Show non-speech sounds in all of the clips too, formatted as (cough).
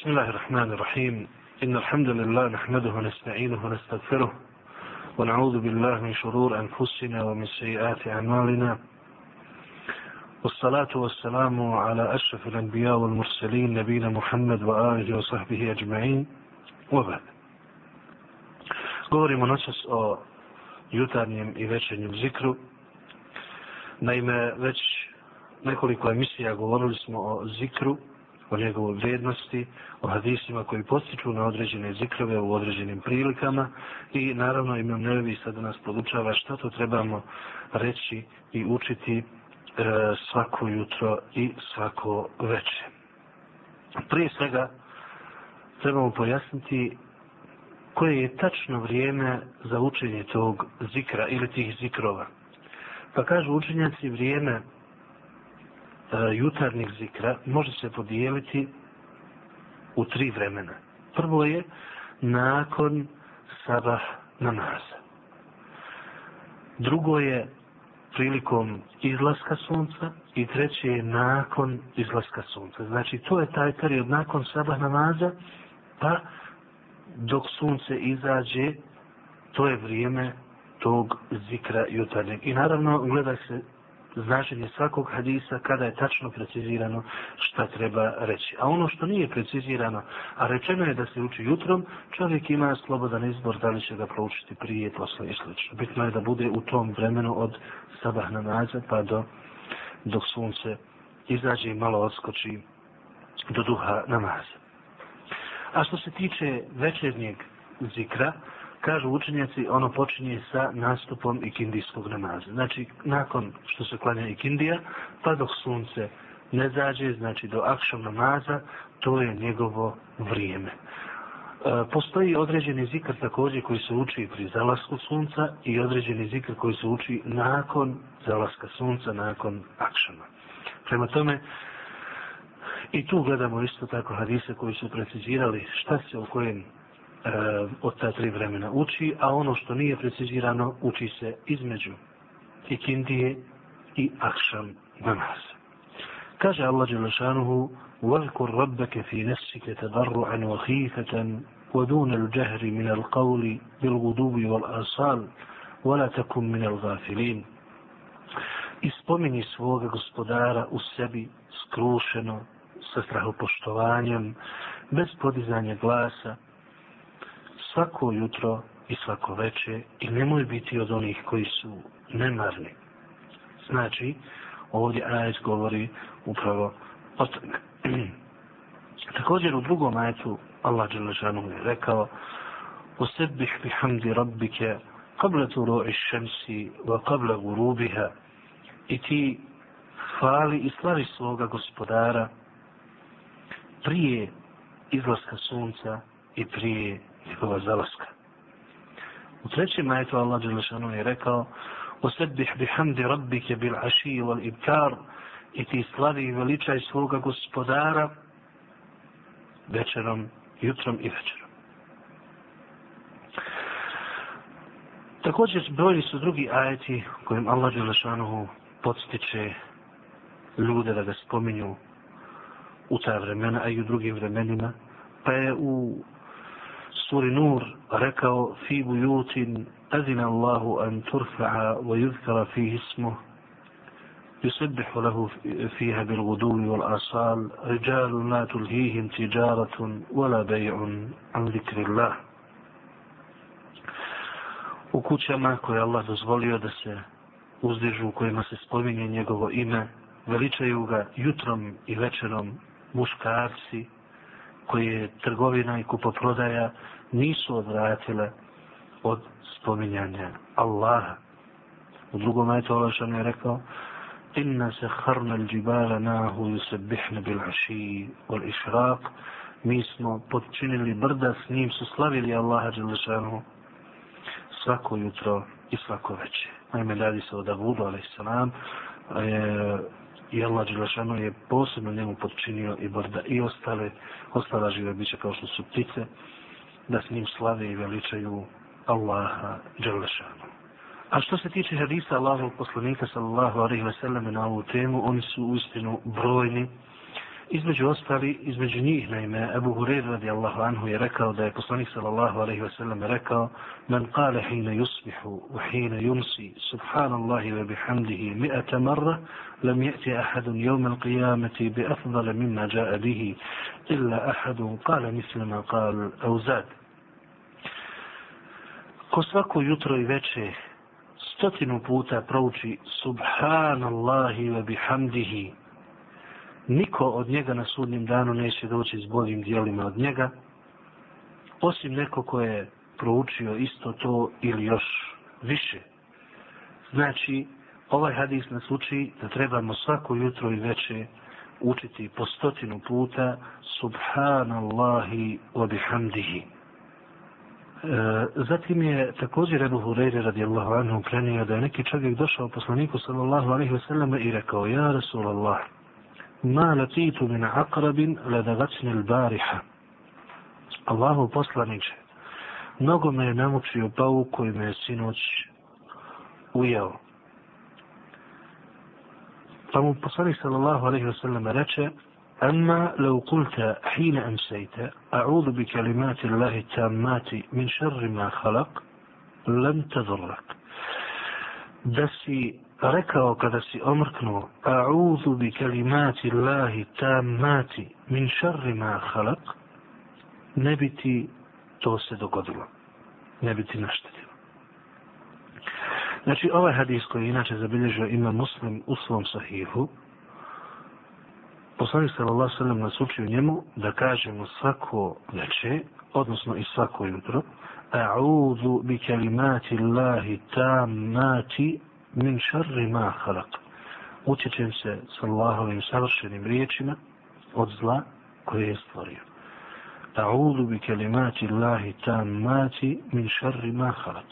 بسم الله الرحمن الرحيم. إن الحمد لله نحمده ونستعينه ونستغفره ونعوذ بالله من شرور أنفسنا ومن سيئات أعمالنا. والصلاة والسلام على أشرف الأنبياء والمرسلين نبينا محمد وآله وصحبه أجمعين. وبعد. Govorimo noćas o jutarnjem i večernjem zikru. Naime, već nekoliko emisija govorili smo o zikru, o njegovoj vrijednosti, o hadisima koji postiču na određene zikrove u određenim prilikama i naravno imam nevi sada nas podučava šta to trebamo reći i učiti e, svako jutro i svako veče. Prije svega trebamo pojasniti koje je tačno vrijeme za učenje tog zikra ili tih zikrova. Pa kažu učenjaci vrijeme E, jutarnjeg zikra može se podijeliti u tri vremena. Prvo je nakon sabah namaza. Drugo je prilikom izlaska sunca i treće je nakon izlaska sunca. Znači to je taj period nakon sabah namaza pa dok sunce izađe to je vrijeme tog zikra jutarnjeg. I naravno gleda se značenje svakog hadisa kada je tačno precizirano šta treba reći. A ono što nije precizirano, a rečeno je da se uči jutrom, čovjek ima slobodan izbor da li će ga proučiti prije, posle i slično. Bitno je da bude u tom vremenu od sabah namaza pa do dok sunce izađe i malo odskoči do duha namaza. A što se tiče večernjeg zikra, kažu učenjaci, ono počinje sa nastupom ikindijskog namaza. Znači, nakon što se klanja ikindija, pa dok sunce ne zađe, znači do akšam namaza, to je njegovo vrijeme. E, postoji određeni zikr također koji se uči pri zalasku sunca i određeni zikr koji se uči nakon zalaska sunca, nakon akšama. Prema tome, i tu gledamo isto tako hadise koji su precizirali šta se u kojem e, od ta tri vremena uči, a ono što nije precizirano uči se između ikindije i akšam namaz. Kaže Allah Đelešanuhu وَذْكُرْ رَبَّكَ فِي نَفْسِكَ تَضَرُّعًا وَخِيفَةً وَدُونَ الْجَهْرِ مِنَ الْقَوْلِ بِالْغُدُوبِ وَالْأَصَالِ وَلَا تَكُمْ مِنَ الْغَافِلِينَ Ispomini svoga gospodara u sebi skrušeno sa strahopoštovanjem, bez podizanja glasa, svako jutro i svako veče i nemoj biti od onih koji su nemarni. Znači, ovdje ajet govori upravo o tome. (clears throat) Također u drugom ajetu Allah Đelešanu je rekao Usebbih bihamdi rabbike qabla turu'i šemsi wa qabla gurubiha i ti hvali i slavi svoga gospodara prije izlaska sunca i prije njegova zalaska. U trećem majetu Allah Đelešanu je rekao Osedbih bihamdi rabbike bil aši wal ibkar i ti slavi i veličaj svoga gospodara večerom, jutrom i večerom. Također brojni su drugi ajeti kojim Allah Đelešanu podstiče ljude da ga spominju u ta vremena, a i u drugim vremenima, pa je u suri Nur rekao fi bujutin azina Allahu an turfa'a wa yuzkara fihi ismuh يسبح له فيها بالغدو والآصال رجال لا تلهيهم تجارة ولا بيع عن ذكر الله u kućama koje Allah dozvolio da se uzdižu u kojima se spominje njegovo ime, veličaju ga jutrom i večerom muškarci koje je trgovina i kupoprodaja nisu odvratile od spominjanja Allaha. U drugom majtu Allah je rekao Inna se harna l'đibala nahu yusebihna bil aši wal išraq Mi smo podčinili brda, s njim su slavili Allaha Đelešanu svako jutro i svako večer. Naime, radi se o Davudu, alaih salam, i Allah Đelešanu je posebno njemu podčinio i brda i ostale, ostala žive biće kao što su ptice, da s njim slave i veličaju Allaha Đelešanu. A što se tiče hadisa Allahovog poslanika sallallahu alaihi ve selleme na ovu temu, oni su uistinu brojni Između ostali, između njih, naime, Abu Hureyre radijallahu anhu je rekao da je poslanik sallallahu alaihi wasallam rekao Man kale hine yusbihu u hine yumsi subhanallahi ve bihamdihi mi'ata marra lam je'ti ahadun jevme l'qiyameti bi afdale mimma ja'a bihi illa ahadun kale mislima kal auzad. Ko svako jutro i veče stotinu puta prouči subhanallahi ve bihamdihi niko od njega na sudnjem danu neće doći s boljim dijelima od njega, osim neko ko je proučio isto to ili još više. Znači, ovaj hadis nas uči da trebamo svako jutro i veče učiti po stotinu puta Subhanallahi wa bihamdihi. E, zatim je također Ebu Hureyre radijallahu anhu prenio da je neki čovjek došao poslaniku sallallahu alaihi wa sallam i rekao Ja Rasulallah, ma latitu min akrabin ladagacni l-bariha. Allahu poslaniče, mnogo me je namučio pauk koji me je sinoć ujeo. Pa mu poslanik sallallahu alaihi wa sallam reče, أما لو قلت حين أمسيت أعوذ بكلمات الله التامات من شر ما خلق لم تضرك دسي Pa rekao kada si omrknuo a'udhu bi kalimati Allahi tamati min šarri ma halak ne bi ti to se dogodilo ne bi ti naštetilo. Znači ovaj hadis koji inače zabilježio ima muslim u svom sahihu poslanik sallallahu sallam nas učio njemu da kažemo svako veče odnosno i svako jutro a'udhu bi kalimati Allahi tamati min šarri ma halak. Učećem se s Allahovim savršenim riječima od zla koje je stvorio. A'udhu bi kelimati Allahi tammati min šarri ma halak.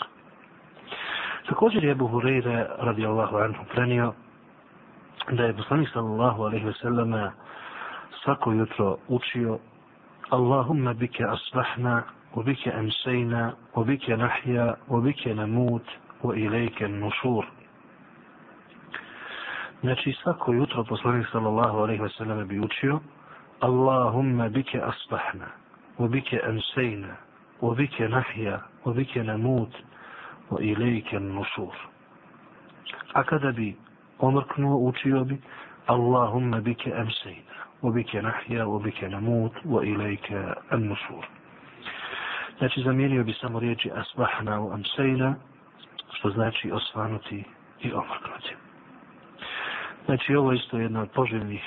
Također je Abu Hureyre radijallahu anhu prenio da je poslanik sallallahu alaihi ve selleme svako jutro učio Allahumma bike asbahna وبك أمسينا وبك نحيا وبك نموت وإليك النشور Znači svako jutro poslanik sallallahu alejhi ve sellem bi učio Allahumma bike asbahna wa bike ansejna, wa bike nahya wa bike namut wa ilayka nusur. A kada bi omrknuo učio bi Allahumma bike amsayna wa bike nahya wa bike namut wa ilayka nusur. Znači zamijenio bi samo riječi asbahna u amsayna što znači osvanuti i omrknuti. Znači ovo isto jedna od poželjnih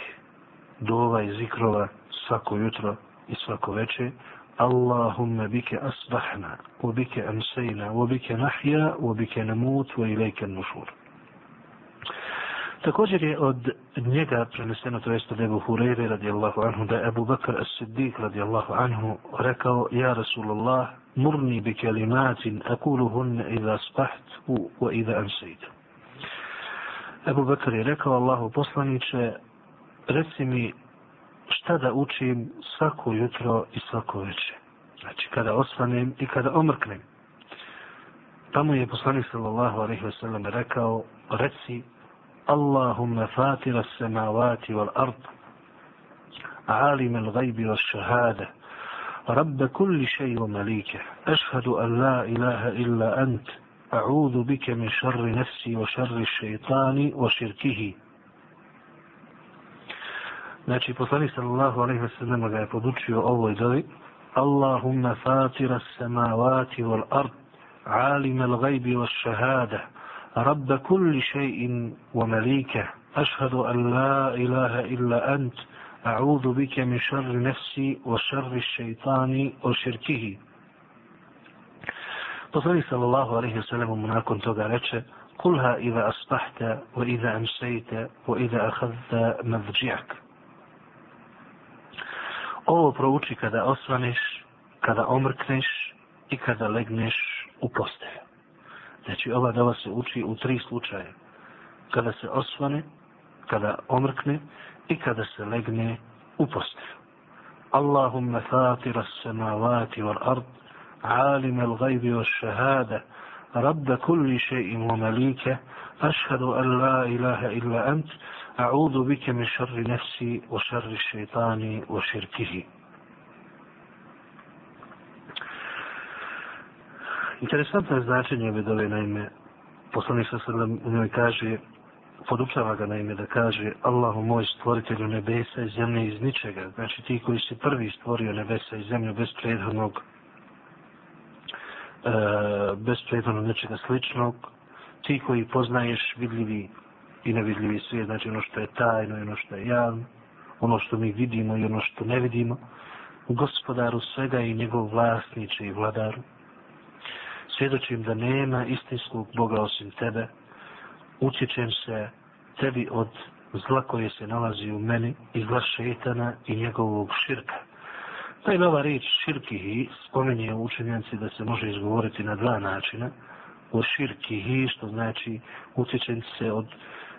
dova i zikrova svako jutro i svako veče. Allahumma bike asbahna, u bike amsejna, u bike nahja, u bike namut, u ilajke nušur. Također je od njega preneseno to jest od Ebu Hureyre radijallahu anhu da je Ebu Bakr as-Siddiq radijallahu anhu rekao Ja Rasulullah murni bi kelimatin akuluhunne iza spaht u iza amsejtu. Ebu Bekr je rekao Allahu poslaniče, reci mi šta da učim svako jutro i svako večer. Znači kada osvanem i kada omrknem. Tamo je poslanik sallallahu alaihi wa sallam rekao, reci Allahumma fatira samavati wal ard, عالم الغيب والشهادة رب كل شيء ومليكه أشهد أن لا إله إلا أنت أعوذ بك من شر نفسي وشر الشيطان وشركه. Znači, poslanik sallallahu alaihi wa sallam ga je podučio ovoj dovi Allahumma fatira samavati wal ard عالم الغيب والشهادة رب كل شيء ومليكه أشهد أن لا إله إلا أنت أعوذ بك من شر نفسي وشر الشيطان وشركه Poslanik sallallahu alaihi wa sallam mu nakon toga reče Kulha iza aspahta, wa iza amsejta wa iza ahadta mavđijak. Ovo prouči kada osvaneš, kada omrkneš i kada legneš u postelju. Znači ova dova se uči u tri slučaje. Kada se osvane, kada omrkne i kada se legne u postelju. Allahumma fatira samavati wal ard, عالم الغيب والشهادة رب كل شيء ومليكه أشهد أن لا إله إلا أنت A'udhu bike min šarri nefsi, o šarri šeitani, o širkihi. Interesantno je značenje ove dove, naime, poslanik sa sredom u njoj kaže, podučava ga naime da kaže Allahu moj stvoritelju nebesa i zemlje iz ničega. Znači ti koji si prvi stvorio nebesa i zemlju bez prethodnog e, E, bez prethodnog nečega sličnog. Ti koji poznaješ vidljivi i nevidljivi svijet, znači ono što je tajno i ono što je javno, ono što mi vidimo i ono što ne vidimo, gospodaru svega i njegov vlasniče i vladaru. Svjedočim da nema istinskog Boga osim tebe, utječem se tebi od zla koje se nalazi u meni i zla šetana i njegovog širka. Pa Taj ova riječ širkihi spomenje učenjanci da se može izgovoriti na dva načina. O širkihi, što znači utječen se od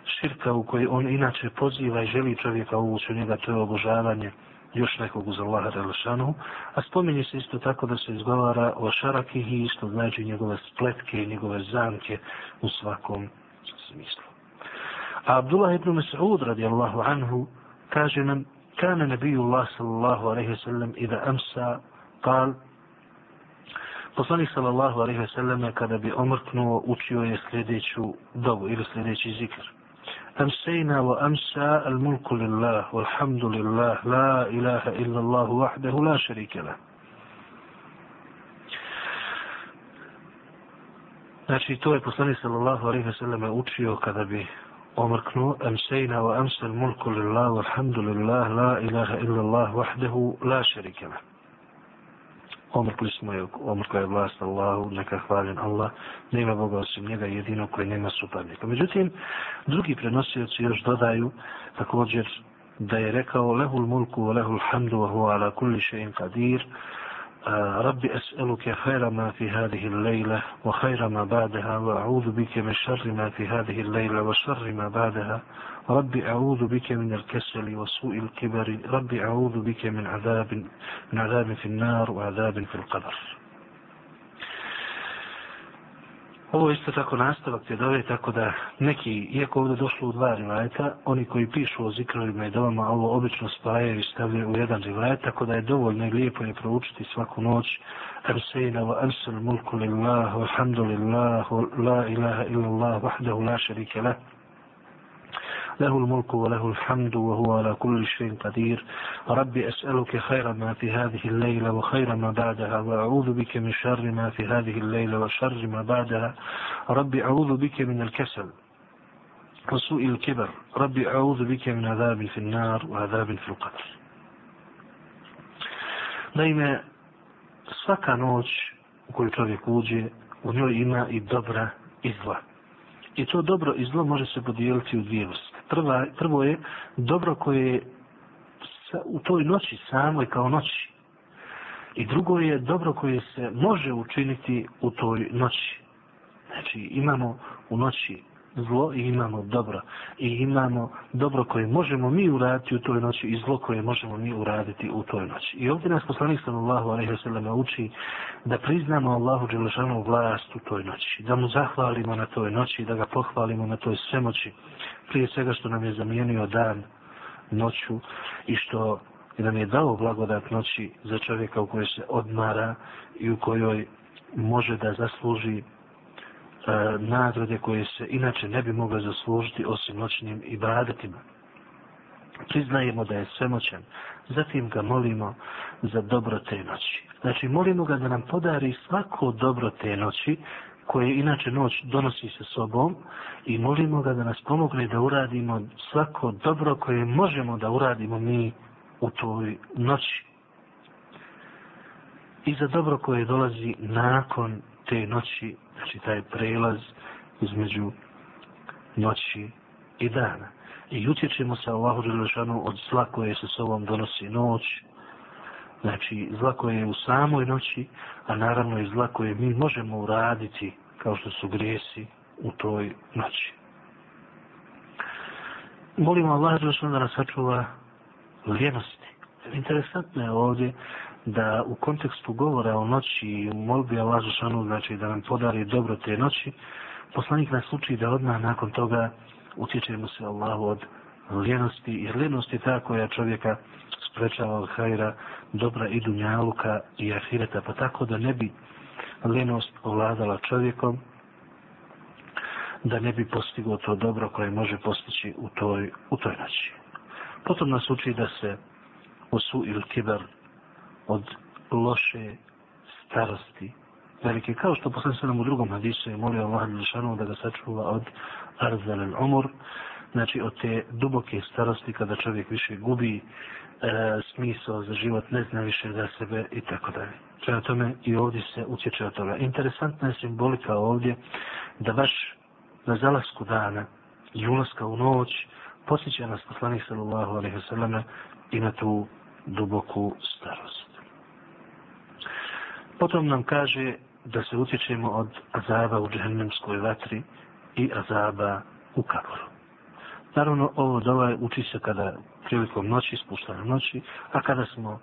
širka u koji on inače poziva i želi čovjeka uvući u njega, to je obožavanje još nekog uz Allaha Relšanu, a spominje se isto tako da se izgovara o šarakihi, što znači njegove spletke i njegove zamke u svakom smislu. A Abdullah ibn Mas'ud radijallahu anhu kaže nam كان نبي الله صلى الله عليه وسلم إذا أمسى قال Poslanik sallallahu alejhi ve selleme kada bi omrknuo učio je sljedeću dovu ili sljedeći zikr. Amsayna wa amsa al-mulku lillah walhamdulillah la ilaha illa Allah wahdahu la sharika lah. Znači to je poslanik sallallahu alejhi ve selleme učio kada bi omrknuo Amsejna wa amsal mulku lillah walhamdulillah la ilaha illallah wahdehu la šerike lah. Omrkli smo je, omrkla je vlast Allahu, neka hvaljen Allah, nema Boga osim njega jedino koji nema suparnika. Međutim, drugi prenosioci još dodaju također da je rekao lehul mulku wa lehul hamdu wa huwa ala kulli še'in qadir, ربي أسألك خير ما في هذه الليلة وخير ما بعدها وأعوذ بك من شر ما في هذه الليلة وشر ما بعدها. ربي أعوذ بك من الكسل وسوء الكبر. ربي أعوذ بك من عذاب من عذاب في النار وعذاب في القبر. Ovo je isto tako nastavak te dove, tako da neki, iako ovdje došlo u dva rivajeta, oni koji pišu o zikrovima i dovama, ovo obično spajaju i stavljaju u jedan rivajet, tako da je dovoljno i lijepo je proučiti svaku noć. Arsejna wa arsal mulku lillah, alhamdulillah, la ilaha illallah, vahdahu la šarike lah. له الملك وله الحمد وهو على كل شيء قدير. ربي أسألك خير ما في هذه الليلة وخير ما بعدها وأعوذ بك من شر ما في هذه الليلة وشر ما بعدها. ربي أعوذ بك من الكسل وسوء الكبر. ربي أعوذ بك من عذاب في النار وعذاب في القبر. Naime, svaka noć u koju čovjek uđe, u njoj ima. I to dobro i zlo može se podijeliti u dvije vrste. Prva, prvo je dobro koje je u toj noći samoj kao noći. I drugo je dobro koje se može učiniti u toj noći. Znači imamo u noći zlo i imamo dobro. I imamo dobro koje možemo mi uraditi u toj noći i zlo koje možemo mi uraditi u toj noći. I ovdje nas poslanik sallallahu alaihi wasallam uči da priznamo Allahu dželešanu vlast u toj noći. Da mu zahvalimo na toj noći i da ga pohvalimo na toj svemoći. Prije svega što nam je zamijenio dan noću i što nam je dao blagodat noći za čovjeka u kojoj se odmara i u kojoj može da zasluži e, nagrade koje se inače ne bi mogle zaslužiti osim noćnim ibadetima. Priznajemo da je svemoćan, zatim ga molimo za dobro te noći. Znači, molimo ga da nam podari svako dobro te noći, koje inače noć donosi sa sobom i molimo ga da nas pomogne da uradimo svako dobro koje možemo da uradimo mi u toj noći. I za dobro koje dolazi nakon te noći, znači taj prelaz između noći i dana. I utječemo se Allahu Đelešanu od zla koje se sobom donosi noć, znači zla koje je u samoj noći, a naravno i zla koje mi možemo uraditi kao što su grijesi u toj noći. Molimo Allah da nas sačuva lijenosti. Interesantno je ovdje da u kontekstu govora o noći i u molbi Allah Žešanu, znači da nam podari dobro te noći, poslanik nas uči da odmah nakon toga utječemo se Allahu od ljenosti, jer ljenost je ta koja čovjeka sprečava od hajra, dobra i dunjaluka i ahireta, pa tako da ne bi ljenost ovladala čovjekom, da ne bi postigao to dobro koje može postići u toj, u toj noći. Potom nas uči da se osu ili kibar od loše starosti velike, kao što posle se nam u drugom hadisu je molio Allah da ga sačuva od arzalel umur, znači od te duboke starosti kada čovjek više gubi e, smisao za život, ne zna više za sebe i tako dalje. Prema tome i ovdje se utječe od toga. Interesantna je simbolika ovdje da baš na zalasku dana i ulaska u noć posjeća nas poslanik sallallahu alaihi wasallam i na tu duboku starost. Potom nam kaže da se utječemo od azaba u džehennemskoj vatri i azaba u kaboru. Naravno, ovo dova uči se kada prilikom noći, spuštane noći, a kada smo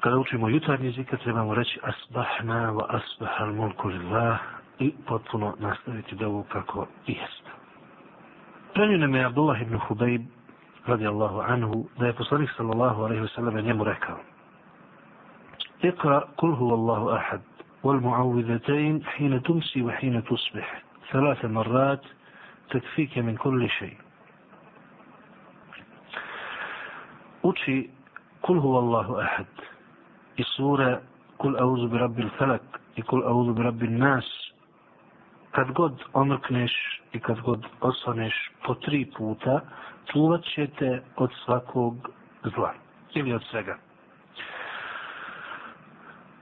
kada učimo jutarnji zikr, trebamo reći asbahna wa asbahal mulku lillah i potpuno nastaviti dovu kako i jeste. Prenio me Abdullah ibn Hubayb radijallahu anhu da je poslanik sallallahu alaihi wa sallam njemu rekao اقرأ قل هو الله أحد والمعوذتين حين تمسي وحين تصبح ثلاث مرات تكفيك من كل شيء uči kul huvallahu ahad i sura kul auzu bi rabbil felak i kul auzu bi rabbil nas. Kad god omrkneš i kad god osvaneš po tri puta čuvat ćete od svakog zla ili od svega.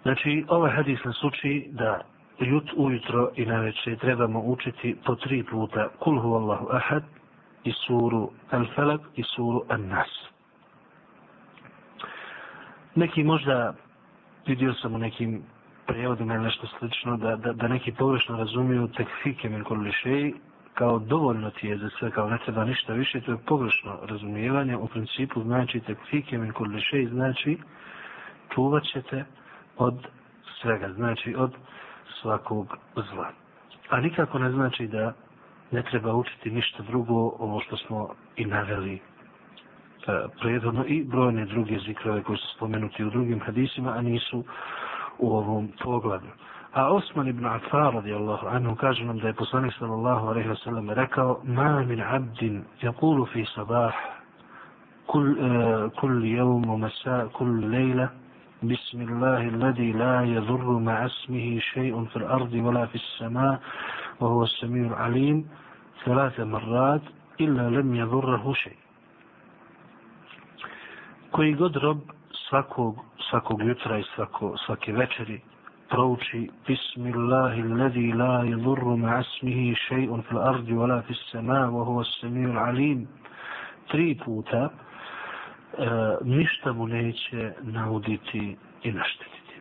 Znači ovaj hadis nas uči da jut ujutro i na večer trebamo učiti po tri puta kul huvallahu ahad i suru al-falak i suru an-nas neki možda vidio sam u nekim prevodima ili nešto slično da, da, da neki pogrešno razumiju tekfike min kolišej kao dovoljno ti je za sve, kao ne treba ništa više, to je pogrešno razumijevanje. U principu znači tekfike min kolišej znači čuvat ćete od svega, znači od svakog zla. A nikako ne znači da ne treba učiti ništa drugo, ovo što smo i naveli prethodno i brojne druge zikrove koji su spomenuti u drugim hadisima, a nisu u ovom pogledu. A Osman ibn Affar radijallahu anhu kaže nam da je poslanik sallallahu alejhi ve sellem rekao: "Ma min 'abdin yaqulu fi sabah kull uh, kull yawm wa masa kull layla بسم الله الذي لا يضر مع اسمه شيء في الأرض ولا في السماء وهو السميع العليم ثلاث مرات إلا لم يضره شيء koji god rob svakog, svakog jutra i svako, svake večeri prouči Bismillahi alladhi la yadurru ma asmihi shay'un fil ardi wala fis sama' wa huwa as-sami'ul alim tri puta e, ništa mu neće nauditi i naštetiti.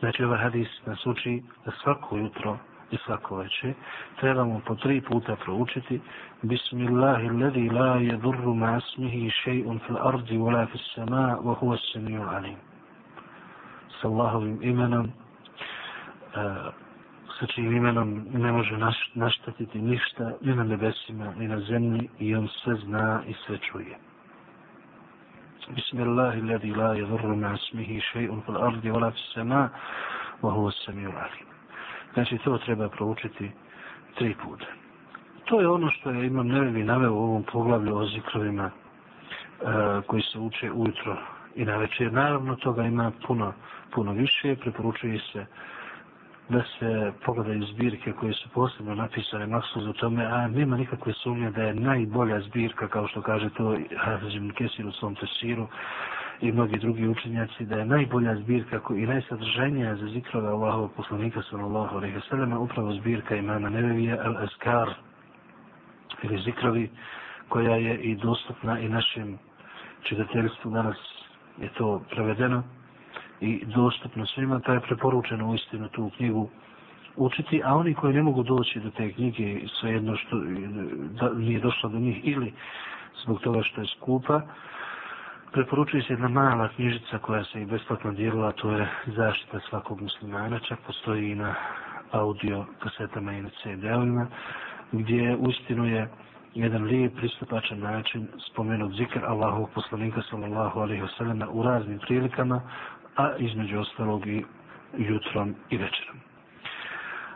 Znači ovaj hadis nas uči da svako jutro i svako veće, trebamo po tri puta proučiti Bismillahi alladhi la yadurru ma asmihi shay'un fil ardi wala fis sama' wa huwa as-sami'ul alim. Sa Allahovim imenom uh, sa čijim imenom ne može naš, naštatiti ništa ni na nebesima ni na zemlji i on sve zna i sve čuje. Bismillahi alladhi la yadurru ma asmihi shay'un fil ardi wala fis sama' wa huwa as-sami'ul alim. Znači, to treba proučiti tri puta. To je ono što je imam nevevi naveo u ovom poglavlju o zikrovima e, koji se uče ujutro i na večer. Naravno, toga ima puno, puno više. Preporučuje se da se pogledaju zbirke koje su posebno napisane maksuz u tome, a nema nikakve sumnje da je najbolja zbirka, kao što kaže to Hafizim Kesir u svom tesiru, i mnogi drugi učenjaci da je najbolja zbirka i najsadržajnija za zikrove Allahovog poslanika sallallahu alejhi ve sellem upravo zbirka imama Nevevija al-Azkar ili zikrovi koja je i dostupna i našem čitateljstvu. Danas je to prevedeno i dostupno svima pa je preporučeno u istinu tu knjigu učiti, a oni koji ne mogu doći do te knjige svejedno što da, nije došlo do njih ili zbog toga što je skupa, preporučuje se jedna mala knjižica koja se i besplatno dijelila, to je zaštita svakog muslimana, čak postoji i na audio kasetama i na CD-ovima, gdje uistinu je jedan lijep pristupačan način spomenut zikr Allahovog poslanika sallallahu alaihi wasallam u raznim prilikama, a između ostalog i jutrom i večerom.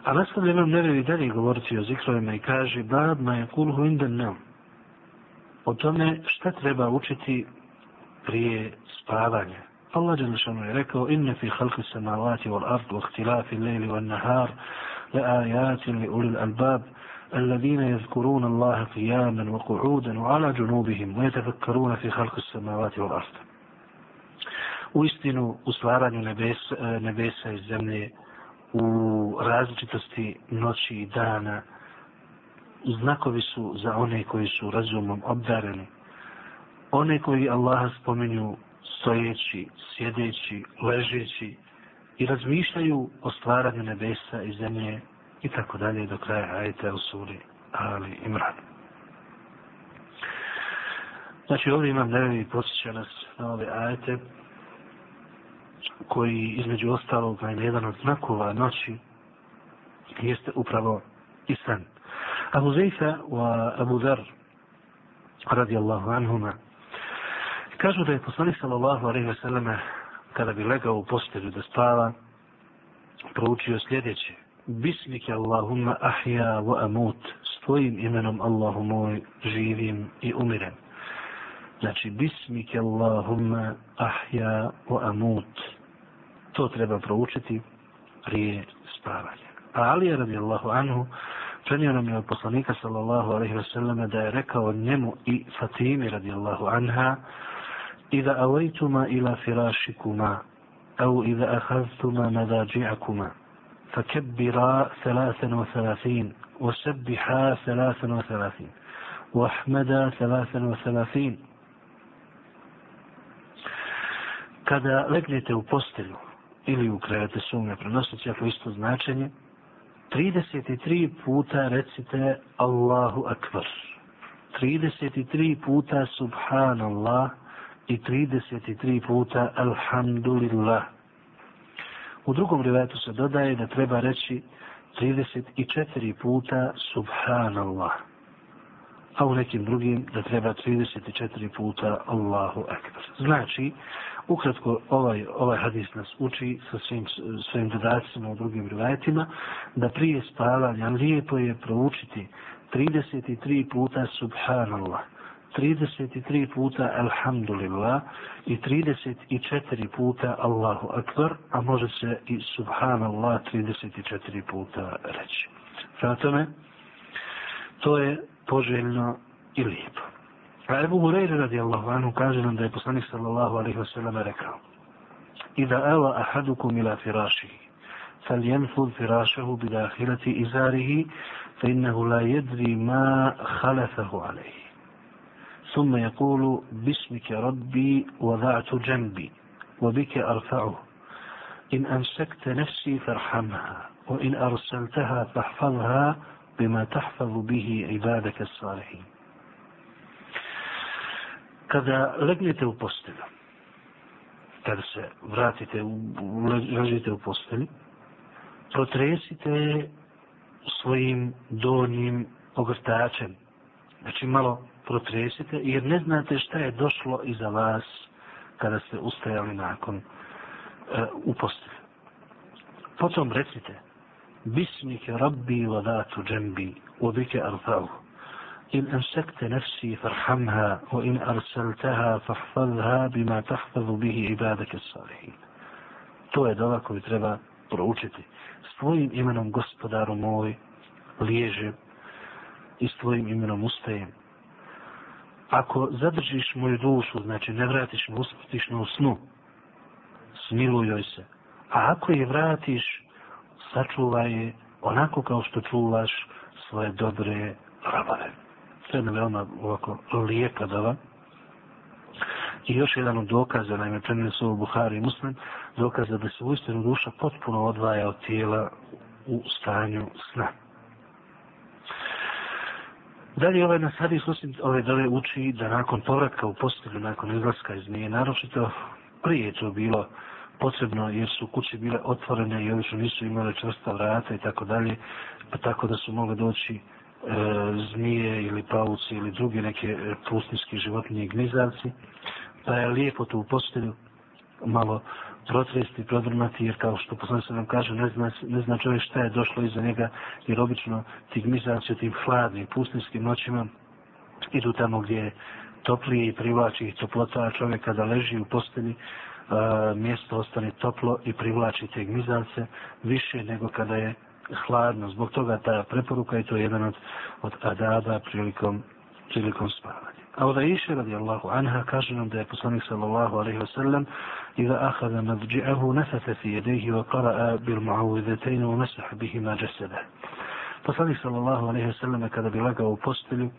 A nastavlja nam nevevi dalje govoriti o zikrovima i kaže Bab ma je kulhu indan nam. O tome šta treba učiti prije spavanja. Allah Đelešanu je rekao inne fi halki samavati wal ard wa ihtilafi lejli wal nahar le ajatin li ulil albab الذين يذكرون الله قياما وقعودا وعلى جنوبهم ويتفكرون في خلق السماوات والأرض u istinu u stvaranju nebesa, nebesa i zemlje u različitosti noći i dana znakovi su za one koji su razumom obdareni one koji Allaha spominju stojeći, sjedeći, ležeći i razmišljaju o stvaranju nebesa i zemlje i tako dalje do kraja ajeta u suri Ali Imran. Znači ovdje imam nevi posjeća nas na ove ajete koji između ostalog je jedan od znakova noći jeste upravo i san. Abu Zeyfa wa Abu Dhar radijallahu anhuma kažu da je poslanik sallallahu alejhi ve selleme kada bi legao u postelju da spava proučio sljedeće. Bismike Allahumma ahya wa amut. S tvojim imenom Allahu moj živim i umirem. Znači Bismike Allahumma ahya wa amut. To treba proučiti prije spavanja. A Ali je radijallahu anhu prenio nam je od poslanika sallallahu alaihi wa sallam da je rekao njemu i Fatimi radijallahu anha Iza avajtuma ila firašikuma au iza ahaztuma nadađi'akuma فكبرا ثلاثا وثلاثين وسبحا ثلاثا وثلاثين واحمدا ثلاثا وثلاثين kada legnete u postelju ili u krevete sumnje prenositi ako isto značenje, 33 puta recite Allahu Akbar. 33 puta Subhanallah i 33 puta Alhamdulillah. U drugom rivetu se dodaje da treba reći 34 puta Subhanallah. A u nekim drugim da treba 34 puta Allahu Akbar. Znači, Ukratko, ovaj, ovaj hadis nas uči sa svim, svojim dodacima u drugim rivajetima, da prije spavanja lijepo je proučiti 33 puta Subhanallah, 33 puta Alhamdulillah i 34 puta Allahu Akbar, a može se i Subhanallah 34 puta reći. Prema tome, to je poželjno i lijepo. A Ebu Hureyre radijallahu anhu kaže nam da je poslanik sallallahu alaihi wasallam rekao Ida ela ahadukum ila firašihi فلينفذ فراشه بداخلة إزاره فإنه لا يدري ما خلفه عليه ثم يقول باسمك ربي وضعت جنبي وبك أرفعه إن أمسكت نفسي فارحمها وإن أرسلتها فاحفظها بما تحفظ به عبادك الصالحين kada legnete u postelju, kada se vratite, ležite u postelju, protresite svojim donjim ogrtačem. Znači malo protresite, jer ne znate šta je došlo iza vas kada ste ustajali nakon e, u postelju. Potom recite, Bismike rabbi vadatu džembi, ubike arfa'uhu. إن أمسكت نفسي فارحمها وإن أرسلتها فاحفظها بما تحفظ به عبادك الصالحين to je dova koju treba proučiti. S tvojim imenom, gospodaru moj, liježem i s tvojim imenom ustajem. Ako zadržiš moju dušu, znači ne vratiš me, uspustiš me u snu, smiluj joj se. A ako je vratiš, sačuvaj je onako kao što čuvaš svoje dobre rabare sve jedna veoma ovako lijepa dova. I još jedan od dokaza, naime, prenesu su u Buhari i Muslim, dokaza da se uistinu duša potpuno odvaja od tijela u stanju sna. Dalje ovaj nas hadis osim ove ovaj, dole uči da nakon povratka u postelju, nakon izlaska iz nje, naročito prije to bilo potrebno jer su kuće bile otvorene i obično su nisu imali čvrsta vrata i tako dalje, pa tako da su mogli doći e, zmije ili pauci ili drugi neke e, pustinski životinje i gnizavci, pa je lijepo tu u postelju malo protresti, prodrmati, jer kao što poslani se nam kaže, ne zna, ne zna čovjek šta je došlo iza njega, jer obično ti u tim hladnim, pustinskim noćima idu tamo gdje je toplije i privlači ih toplota, a čovjek kada leži u postelji, a, mjesto ostane toplo i privlači te gmizance više nego kada je hladno. Zbog toga ta preporuka je to jedan od, od adaba prilikom, prilikom spavanja. A od Aisha radijallahu anha kaže nam da je poslanik sallallahu alaihi wa sallam إذا أخذ مضجعه نفث في يديه وقرأ بالمعوذتين ومسح بهما جسده. Poslanik sallallahu alaihi wa sallam kada bi lagao u postelju, uh,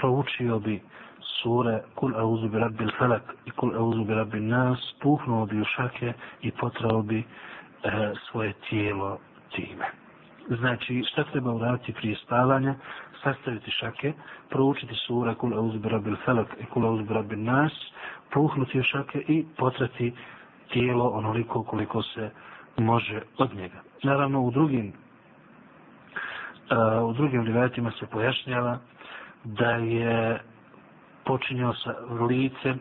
proučio bi sure Kul auzu bi rabbil falak i Kul auzu bi rabbil nas, puhnuo bi u šake i potrao bi uh, svoje tijelo time. Znači, šta treba uraditi prije spavanja? Sastaviti šake, proučiti sura Kul auzbira bil felak i Kul auzbira bil nas, puhnuti u šake i potrati tijelo onoliko koliko se može od njega. Naravno, u drugim e, u drugim rivajetima se pojašnjava da je počinjao sa licem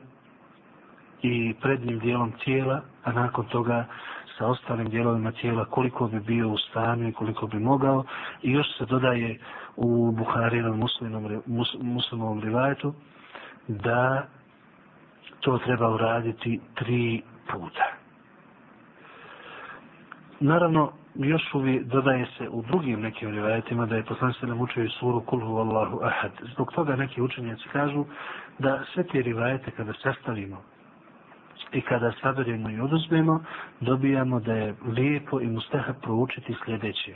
i prednjim dijelom tijela, a nakon toga sa ostalim dijelovima tijela koliko bi bio u stanju i koliko bi mogao. I još se dodaje u Buharinom muslimom, mus, muslimom rivajetu da to treba uraditi tri puta. Naravno, još uvi dodaje se u drugim nekim rivajetima da je poslan se učio suru kulhu Allahu ahad. Zbog toga neki učenjaci kažu da sve te rivajete kada sastavimo i kada saberimo i oduzmemo, dobijamo da je lijepo i mustahab proučiti sljedeće.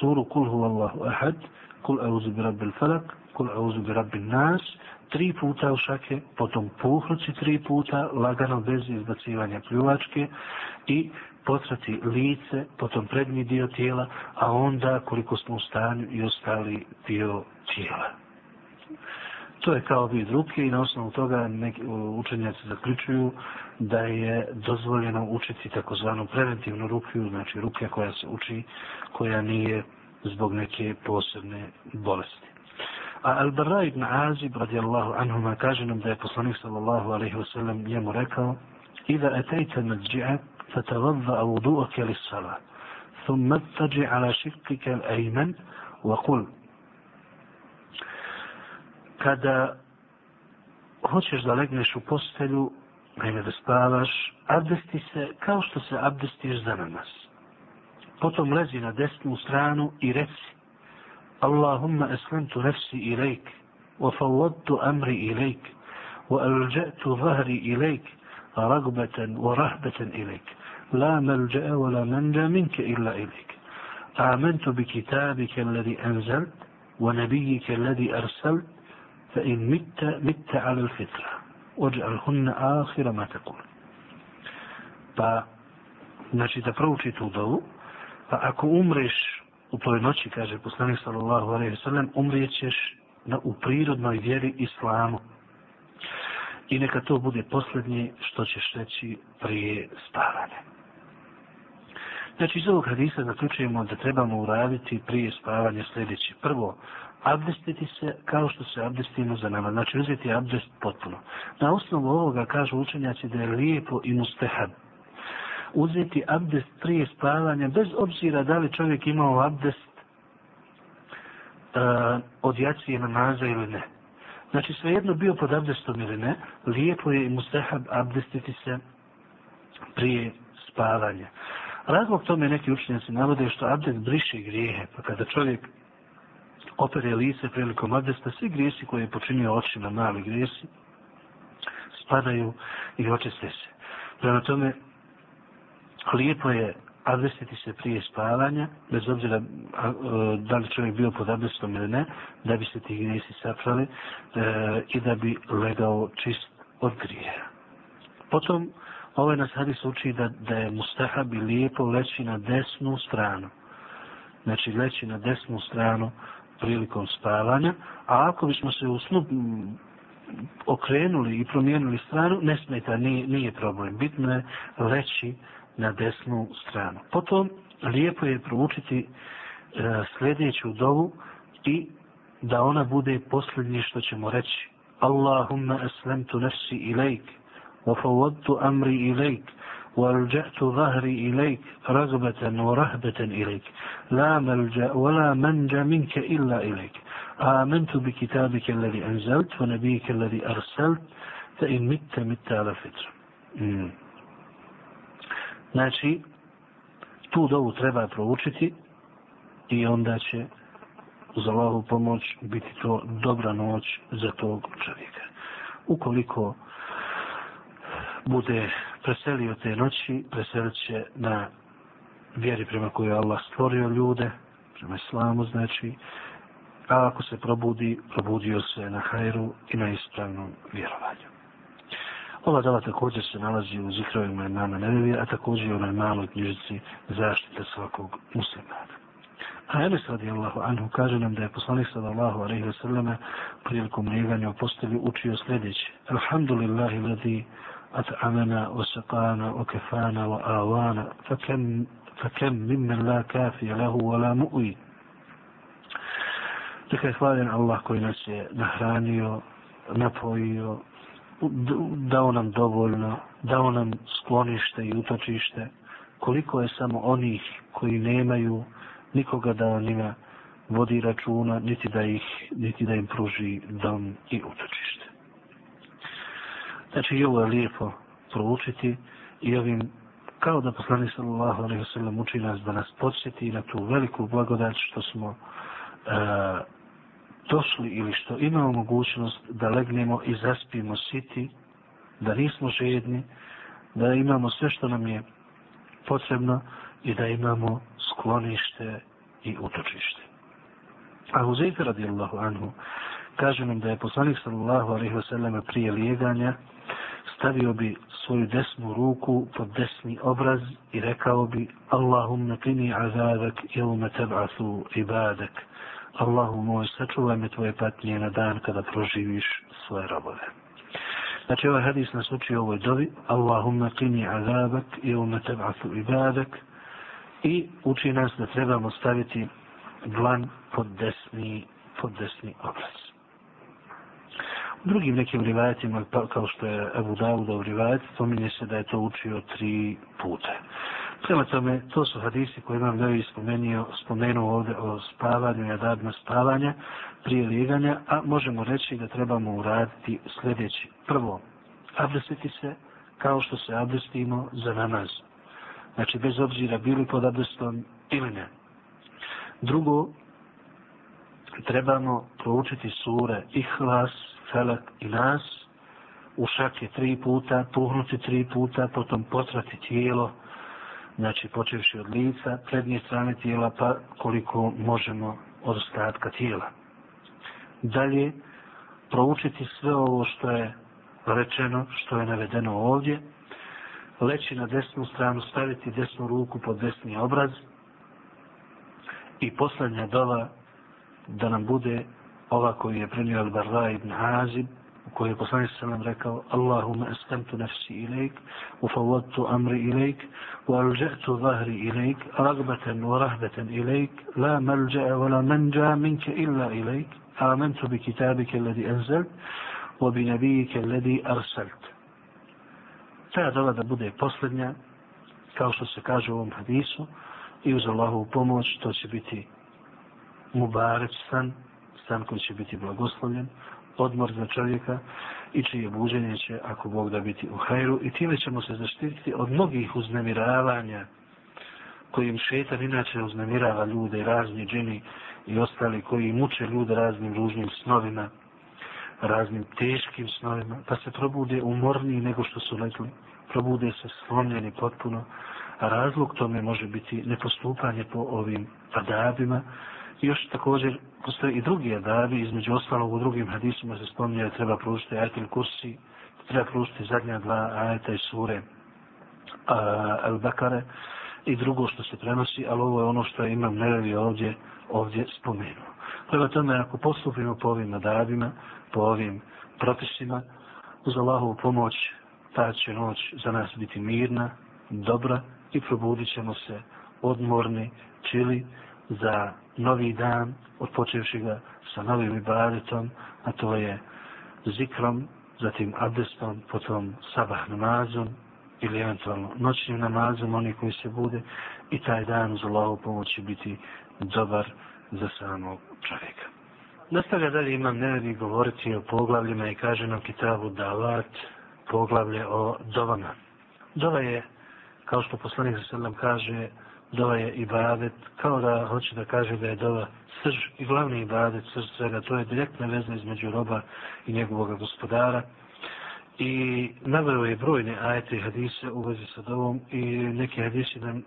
Suru Kul Allahu ahad, kul auzu bi rabbil falak, kul auzu bi rabbil nas, tri puta u šake, potom puhnuci tri puta, lagano bez izbacivanja pljuvačke i potrati lice, potom prednji dio tijela, a onda koliko smo u stanju i ostali dio tijela. To je kao vid ruke i na osnovu toga neki učenjaci zaključuju da je dozvoljeno učiti takozvanu preventivnu rukiju, znači ruke koja se uči, koja nije zbog neke posebne bolesti. A Al-Barra ibn Azib radijallahu anhuma kaže nam da je poslanik sallallahu alaihi wa sallam njemu rekao Iza etejte nadži'at فتوضأ وضوءك للصلاة ثم اتجع على شقك الأيمن وقل kada hoćeš da legneš u postelju, naime da spavaš, abdesti se kao što se abdestiš za namaz. Potom lezi na desnu stranu i reci Allahumma eslentu nefsi ilajk, wa fawwadtu amri ilajk, wa alđetu zahri ilajk, wa rahbeten ilajk. لا ملجأ ولا منجا منك إلا إليك آمنت بكتابك الذي أنزلت ونبيك الذي أرسلت فإن مت مت على الفطرة واجعلهن آخر ما تقول pa znači da prouči tu dovu pa ako umreš u toj noći kaže poslanik sallallahu alejhi ve sellem umrijećeš na u prirodnoj vjeri islamu i neka to bude posljednje što ćeš reći prije spavanja Znači, iz ovog hadisa zaključujemo da trebamo uraditi prije spavanja sljedeće. Prvo, abdestiti se kao što se abdestimo za nama. Znači, uzeti abdest potpuno. Na osnovu ovoga kažu učenjaci da je lijepo i mustehab. Uzeti abdest prije spavanja, bez obzira da li čovjek imao abdest uh, od jacije namaza ili ne. Znači, svejedno bio pod abdestom ili ne, lijepo je i mustehab abdestiti se prije spavanja. Razlog tome neki učenjaci navode što abdest briše grijehe, pa kada čovjek opere lice prilikom abdesta, svi grijesi koje je počinio očima, mali grijesi, spadaju i očiste se. Prema tome, lijepo je abdestiti se prije spavanja, bez obzira e, da li čovjek bio pod abdestom ili ne, da bi se ti grijesi saprali e, i da bi legao čist od grijeha. Potom, Ovaj nas hadis uči da, da je mustahab i lijepo leći na desnu stranu. Znači leći na desnu stranu prilikom spavanja. A ako bismo se u snu okrenuli i promijenili stranu, ne smeta, nije, nije problem. Bitno je leći na desnu stranu. Potom lijepo je proučiti e, sljedeću dovu i da ona bude posljednje što ćemo reći. Allahumma aslamtu nafsi ilajk, wa fawadtu amri ilajk, وألجأت ظهري إليك رغبة ورهبة إليك. لا ملجأ ولا منجى منك إلا إليك. آمنت بكتابك الذي أنزلت ونبيك الذي أرسلت. فإن مت مت على فطر. Znači, tu dovu treba proučiti i onda će uz Allahu pomoć biti to dobra noć za tog čovjeka. Ukoliko bude preselio te noći, preselit će na vjeri prema kojoj je Allah stvorio ljude, prema islamu znači, a ako se probudi, probudio se na hajru i na ispravnom vjerovanju. Ova dala također se nalazi u zikrovima imama Nebevi, a također i u onoj maloj knjižici zaštite svakog muslimana. A Enes radijallahu anhu kaže nam da je poslanik sallallahu alaihi wa sallam prilikom lijeganja u postelju učio sljedeće. Alhamdulillahi ladi أطعمنا وسقانا وكفانا وآوانا فكم, فكم ممن لا كافي له ولا مؤوي Dakle, hvaljen Allah koji nas je nahranio, napojio, dao nam dovoljno, dao nam sklonište i utočište, koliko je samo onih koji nemaju nikoga da on ima vodi računa, niti da, ih, niti da im pruži dom i utočište. Znači i ovo je lijepo proučiti i ovim kao da poslani sallallahu alaihi ve sallam uči nas da nas podsjeti na tu veliku blagodat što smo e, došli ili što imamo mogućnost da legnemo i zaspimo siti, da nismo žedni, da imamo sve što nam je potrebno i da imamo sklonište i utočište. A Huzeyfe radijallahu anhu Kažu nam da je poslanik sallallahu alaihi wasallam prije lijeganja stavio bi svoju desnu ruku pod desni obraz i rekao bi Allahumma kini azabak jevme teb'athu ibadak. Allahu moj, sačuvaj me tvoje patnje na dan kada proživiš svoje robove. Znači ovaj hadis nas uči u ovoj dovi Allahumma kini azabak jevme teb'athu ibadak i uči nas da trebamo staviti dlan pod desni, pod desni obraz drugim nekim rivajetima, pa, kao što je Abu Dawudov u rivajet, spominje se da je to učio tri puta. Prema tome, to su hadisi koje imam da spomenuo, spomenuo ovdje o spavanju i adabima spavanja prije liganja, a možemo reći da trebamo uraditi sljedeći. Prvo, abdestiti se kao što se abdestimo za namaz. Znači, bez obzira bili pod abdestom ili ne. Drugo, trebamo proučiti sure Ihlas, Felak i Nas, u šake tri puta, puhnuti tri puta, potom potrati tijelo, znači počevši od lica, prednje strane tijela, pa koliko možemo od ostatka tijela. Dalje, proučiti sve ovo što je rečeno, što je navedeno ovdje, leći na desnu stranu, staviti desnu ruku pod desni obraz i poslednja dova da nam bude ova koju je prenio Al-Barra ibn Azib, u kojoj je poslanik sallam rekao Allahumma askamtu nafsi ilajk, ufawwadtu amri ilajk, wa alža'tu zahri ilajk, ragbatan wa rahbatan ilajk, la malja'a wa la manja minka illa ilajk, آمنت بكتابك الذي أنزلت وبنبيك الذي أرسلت ta dova da bude posljednja, kao što se kaže u ovom hadisu, i uz Allahovu pomoć, to će biti mubarec san, san koji će biti blagoslovljen, odmor za čovjeka i čije buđenje će, ako Bog da biti u hajru, i time ćemo se zaštititi od mnogih uznemiravanja kojim šetan inače uznemirava ljude razni džini i ostali koji muče ljude raznim ružnim snovima, raznim teškim snovima, pa se probude umorniji nego što su legli, probude se slomljeni potpuno, a razlog tome može biti nepostupanje po ovim adabima, još također postoje i drugi adabi, između ostalog u drugim hadisima se spominje da treba pružiti ajetel kursi, treba pružiti zadnja dva ajeta iz sure Al-Bakare i drugo što se prenosi, ali ovo je ono što imam nerevi ovdje, ovdje spomenuo. Prema tome, ako postupimo po ovim adabima, po ovim propisima, uz Allahovu pomoć, ta će noć za nas biti mirna, dobra i probudit ćemo se odmorni, čili, za novi dan, odpočevši ga sa novim ibadetom, a to je zikrom, zatim abdestom, potom sabah namazom ili eventualno noćnim namazom, oni koji se bude i taj dan uz Allahu pomoći biti dobar za samog čovjeka. Nastavlja dalje imam nevi govoriti o poglavljima i kaže nam kitabu Davat, poglavlje o dovama. Dova je, kao što poslanik sa kaže, dova je ibadet, kao da hoće da kaže da je dova srž i glavni ibadet srž svega, to je direktna veza između roba i njegovog gospodara. I naveo je brojne ajete i hadise u vezi sa dovom i neki hadisi nam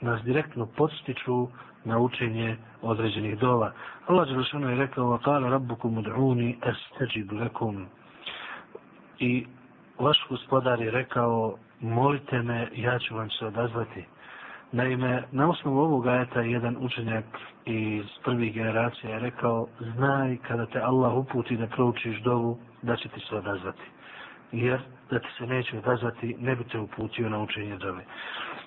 nas direktno podstiču na učenje određenih dova. Allah Đelešanu je rekao وَقَالَ رَبُّكُمُ دْعُونِ أَسْتَجِبُ لَكُمْ I vaš gospodar je rekao molite me, ja ću vam se odazvati. Naime, na osnovu ovog ajeta jedan učenjak iz prvih generacija je rekao znaj kada te Allah uputi da proučiš dovu, da će ti se odazvati. Jer da ti se neće odazvati, ne bi te uputio na učenje dove.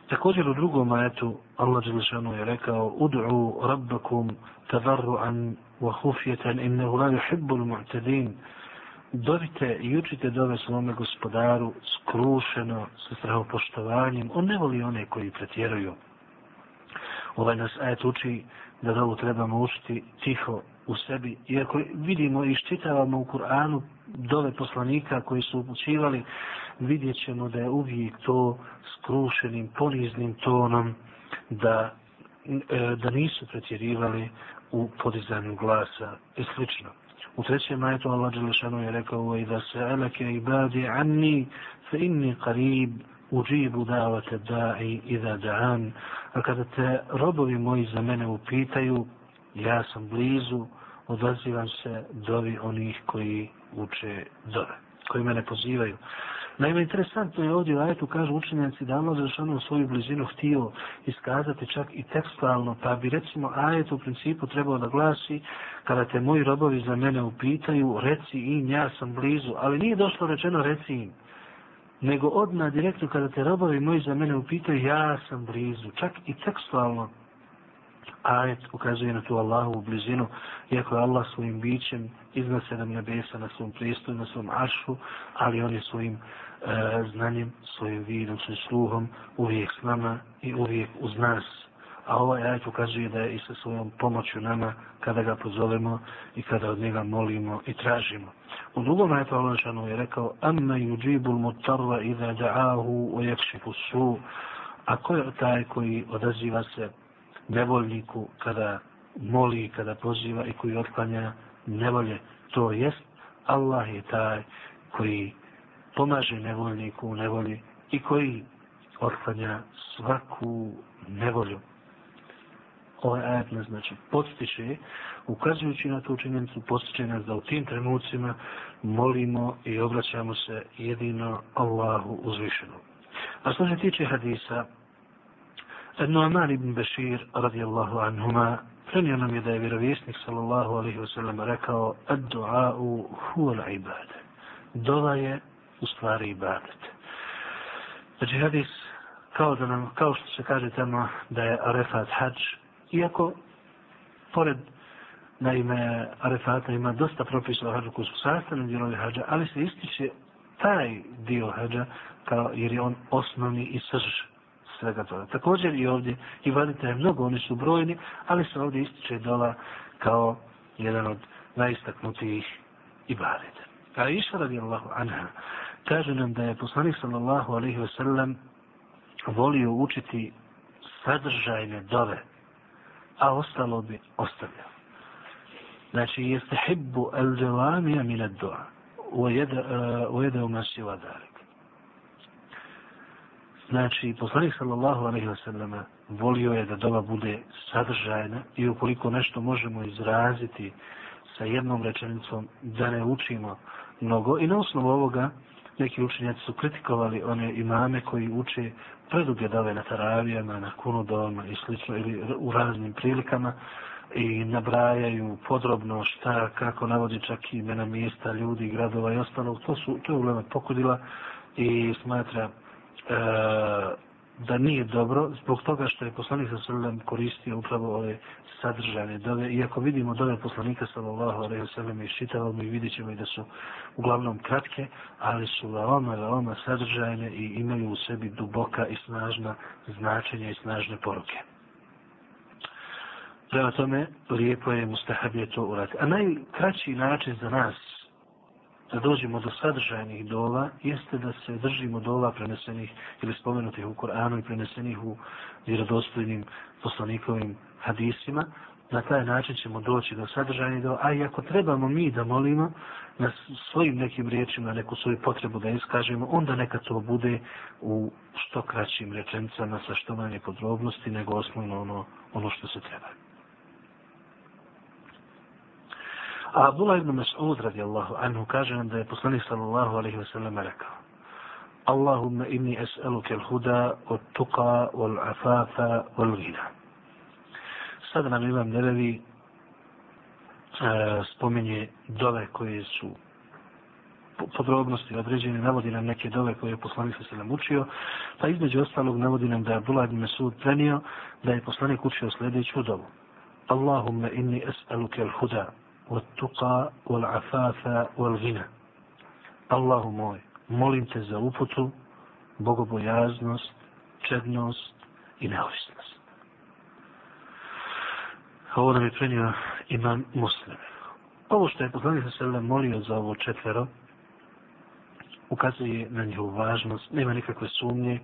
Također u drugom ajetu Allah Đelešanu je rekao Udu'u rabbakum tavarru'an wa hufjetan innehu la yuhibbul mu'tadin Dovite i učite dove svome gospodaru skrušeno, sa strahopoštovanjem. On ne voli one koji pretjeruju. Ovaj nas ajet uči da dovu trebamo učiti tiho u sebi. Iako vidimo i štitavamo u Kur'anu dove poslanika koji su upućivali, vidjet ćemo da je uvijek to skrušenim, poniznim tonom, da, e, da nisu pretjerivali u podizanju glasa i slično. U trećem majetu Allah Đelešanu je rekao i da se eleke ibadi anni fe inni qarib uđibu davate da'i i da da'an. A kada te robovi moji za mene upitaju, ja sam blizu, odazivam se dovi onih koji uče dove, koji mene pozivaju. Naime, interesantno je ovdje u ajetu, kažu učenjaci, da Allah zašano u svoju blizinu htio iskazati čak i tekstualno, pa bi recimo ajet u principu trebao da glasi, kada te moji robovi za mene upitaju, reci im, ja sam blizu, ali nije došlo rečeno reci im, nego odmah direktno kada te robovi moji za mene upitaju, ja sam blizu, čak i tekstualno ajet ukazuje na tu Allahu blizinu, iako je Allah svojim bićem iznad sedam nebesa na svom pristoju, na svom aršu, ali on je svojim e, znanjem, svojim vidom, svojim sluhom uvijek s nama i uvijek uz nas. A ovaj ajet ukazuje da je i sa svojom pomoću nama kada ga pozovemo i kada od njega molimo i tražimo. U drugom ajetu Allah je rekao Amma yuđibu l-mutarva iza da'ahu o jakšifu su A ko je taj koji odaziva se nevoljniku kada moli, kada poziva i koji otklanja nevolje. To jest, Allah je taj koji pomaže nevoljniku u nevolji i koji otklanja svaku nevolju. Ovaj ajat nas znači podstiče, ukazujući na tu činjenicu, podstiče nas da u tim trenucima molimo i obraćamo se jedino Allahu uzvišenom. A što se tiče hadisa, Nu'man ibn Bashir radijallahu anhuma prenio nam je da je vjerovjesnik sallallahu alaihi wa sallam rekao ad-du'a'u huwa al-ibad. Dova je u stvari ibadet. Znači hadis kao da nam, kao što se kaže tamo da je Arefat hađ, iako pored naime Arefata ima dosta propisa o hađu koji su sastavni dijelovi hađa, ali se ističe taj dio hađa kao, jer je on osnovni i srž svega toga. Također i ovdje i je mnogo, oni su brojni, ali se ovdje ističe dola kao jedan od najistaknutijih ibadeta. A iša radi Allahu anha, kaže nam da je poslanik sallallahu alaihi ve sellem volio učiti sadržajne dove, a ostalo bi ostavljao. Znači, jeste hibbu el džavamija minad dua, ujede eh, u masi vadari. Znači, poslanik sallallahu alaihi wasallam volio je da doba bude sadržajna i ukoliko nešto možemo izraziti sa jednom rečenicom da ne učimo mnogo. I na osnovu ovoga neki učenjaci su kritikovali one imame koji uče preduge dove na taravijama, na kunudovama i slično ili u raznim prilikama i nabrajaju podrobno šta, kako navodi čak i imena mjesta, ljudi, gradova i ostalo. To, su, to je uglavnom pokudila i smatra E, da nije dobro zbog toga što je poslanik sa sallam koristio upravo ove sadržane dove. Iako vidimo dove poslanika sallallahu alaihi wa sallam iščitavamo i vidit ćemo i da su uglavnom kratke, ali su veoma, veoma sadržajne i imaju u sebi duboka i snažna značenja i snažne poruke. Prema tome, lijepo je mustahabije to uraditi. A najkraći način za nas da dođemo do sadržajnih dova jeste da se držimo dova prenesenih ili spomenutih u Koranu i prenesenih u vjerodostojnim poslanikovim hadisima. Na taj način ćemo doći do sadržajnih dova. A i ako trebamo mi da molimo na svojim nekim riječima neku svoju potrebu da iskažemo, onda neka to bude u što kraćim rečenicama sa što manje podrobnosti nego osnovno ono, ono što se treba. A Abdullah ibn Mas'ud radijallahu anhu kaže nam da je poslanik sallallahu alaihi wasallam rekao Allahumma inni es'aluke al-huda od tuqa wal afafa wal gina. Sada nam imam nerevi e, spomenje dove koje su podrobnosti određene, navodi nam neke dove koje je poslanik sa nam učio, pa između ostalog navodi nam da je Abdullah ibn Mesud prenio da je poslanik učio sljedeću dovu. Allahumma inni es'aluke al-huda والتقى والعفاف والغنى الله موي molim te za uputu, bogobojaznost, čednost i neovisnost. Ovo nam je prenio imam muslim. Ovo što je poslanik sa sebe molio za ovo četvero, ukazuje na njihovu važnost, nema nikakve sumnje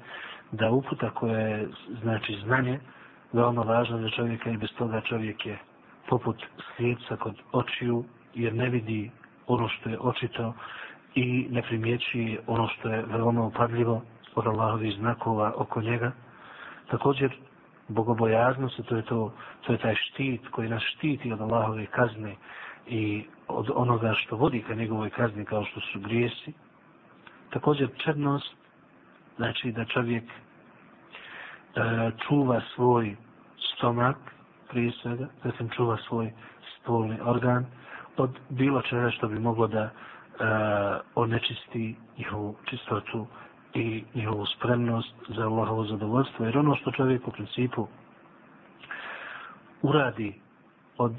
da uputa koja je, znači znanje, veoma važna za čovjeka i bez toga čovjek je poput slijepca kod očiju, jer ne vidi ono što je očito i ne primjećuje ono što je veoma upadljivo od Allahovih znakova oko njega. Također, bogobojaznost, to je, to, to je taj štit koji nas štiti od Allahove kazne i od onoga što vodi ka njegovoj kazni kao što su grijesi. Također, čednost, znači da čovjek e, čuva svoj stomak, prije svega, zatim čuva svoj spolni organ od bilo čega što bi moglo da e, onečisti njihovu čistotu i njihovu spremnost za Allahovo zadovoljstvo. Jer ono što čovjek u principu uradi od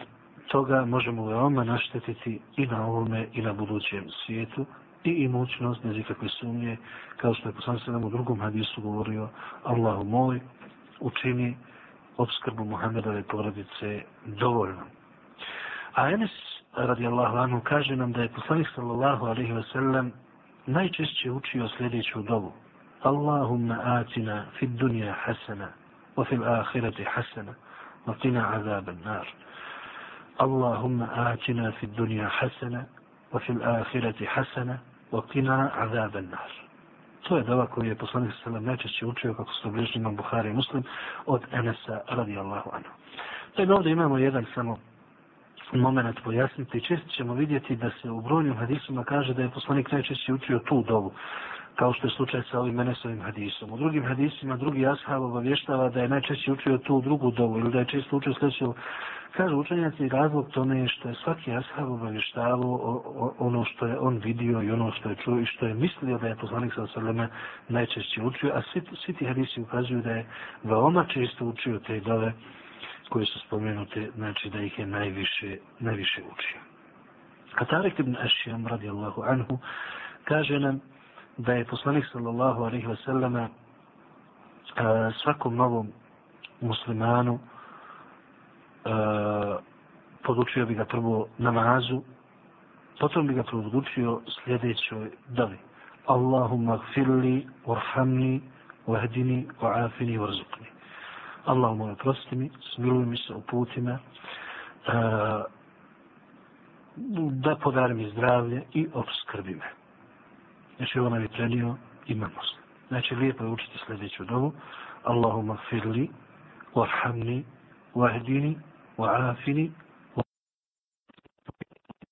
toga možemo veoma naštetiti i na ovome i na budućem svijetu i imućnost bez ikakve sumnje, kao što je poslan se nam u drugom hadisu govorio Allahu moj, učini obskrbu Muhammedove porodice dovoljno. A Enes radijallahu anhu kaže nam da je poslanik sallallahu alaihi wasallam najčešće učio sljedeću dobu. Allahumma atina fid dunja hasana wa fil ahirati hasana wa qina azaban nar. Allahumma atina fid dunja hasana wa fil ahirati hasana wa qina azaban nar. To je dova koju je poslanik sa sallam najčešće učio kako su bližni imam Buhari i Muslim od Enesa radijallahu anhu. Dakle, ovdje imamo jedan samo moment pojasniti. Često ćemo vidjeti da se u brojnim hadisima kaže da je poslanik najčešće učio tu dovu kao što je slučaj sa ovim Enesovim hadisom. U drugim hadisima drugi ashab obavještava da je najčešće učio tu drugu dovu ili da je često učio sljedeću Kažu učenjaci razlog tome je što je svaki ashab obavještavao ono što je on vidio i ono što je čuo i što je mislio da je poslanik sa sveme najčešće učio, a svi, svi ti hadisi ukazuju da je veoma često učio te dove koje su spomenute, znači da ih je najviše, najviše učio. A Tarek ibn Ašijam radijallahu anhu kaže nam da je poslanik sallallahu alaihi wa sallama svakom novom muslimanu Eh, podučio bi ga prvo namazu, potom bi ga podučio sljedećoj dali. Allahumma gfirli, warhamni, wahdini, wa'afini, warzukni. Allahumma oprosti mi, smiluj mi se uputi me, uh, da podari mi zdravlje i obskrbi me. Znači, ovo nam je prenio imanost. Znači, lijepo je učiti sljedeću dovu. Allahumma gfirli, warhamni, wahdini, وعافني.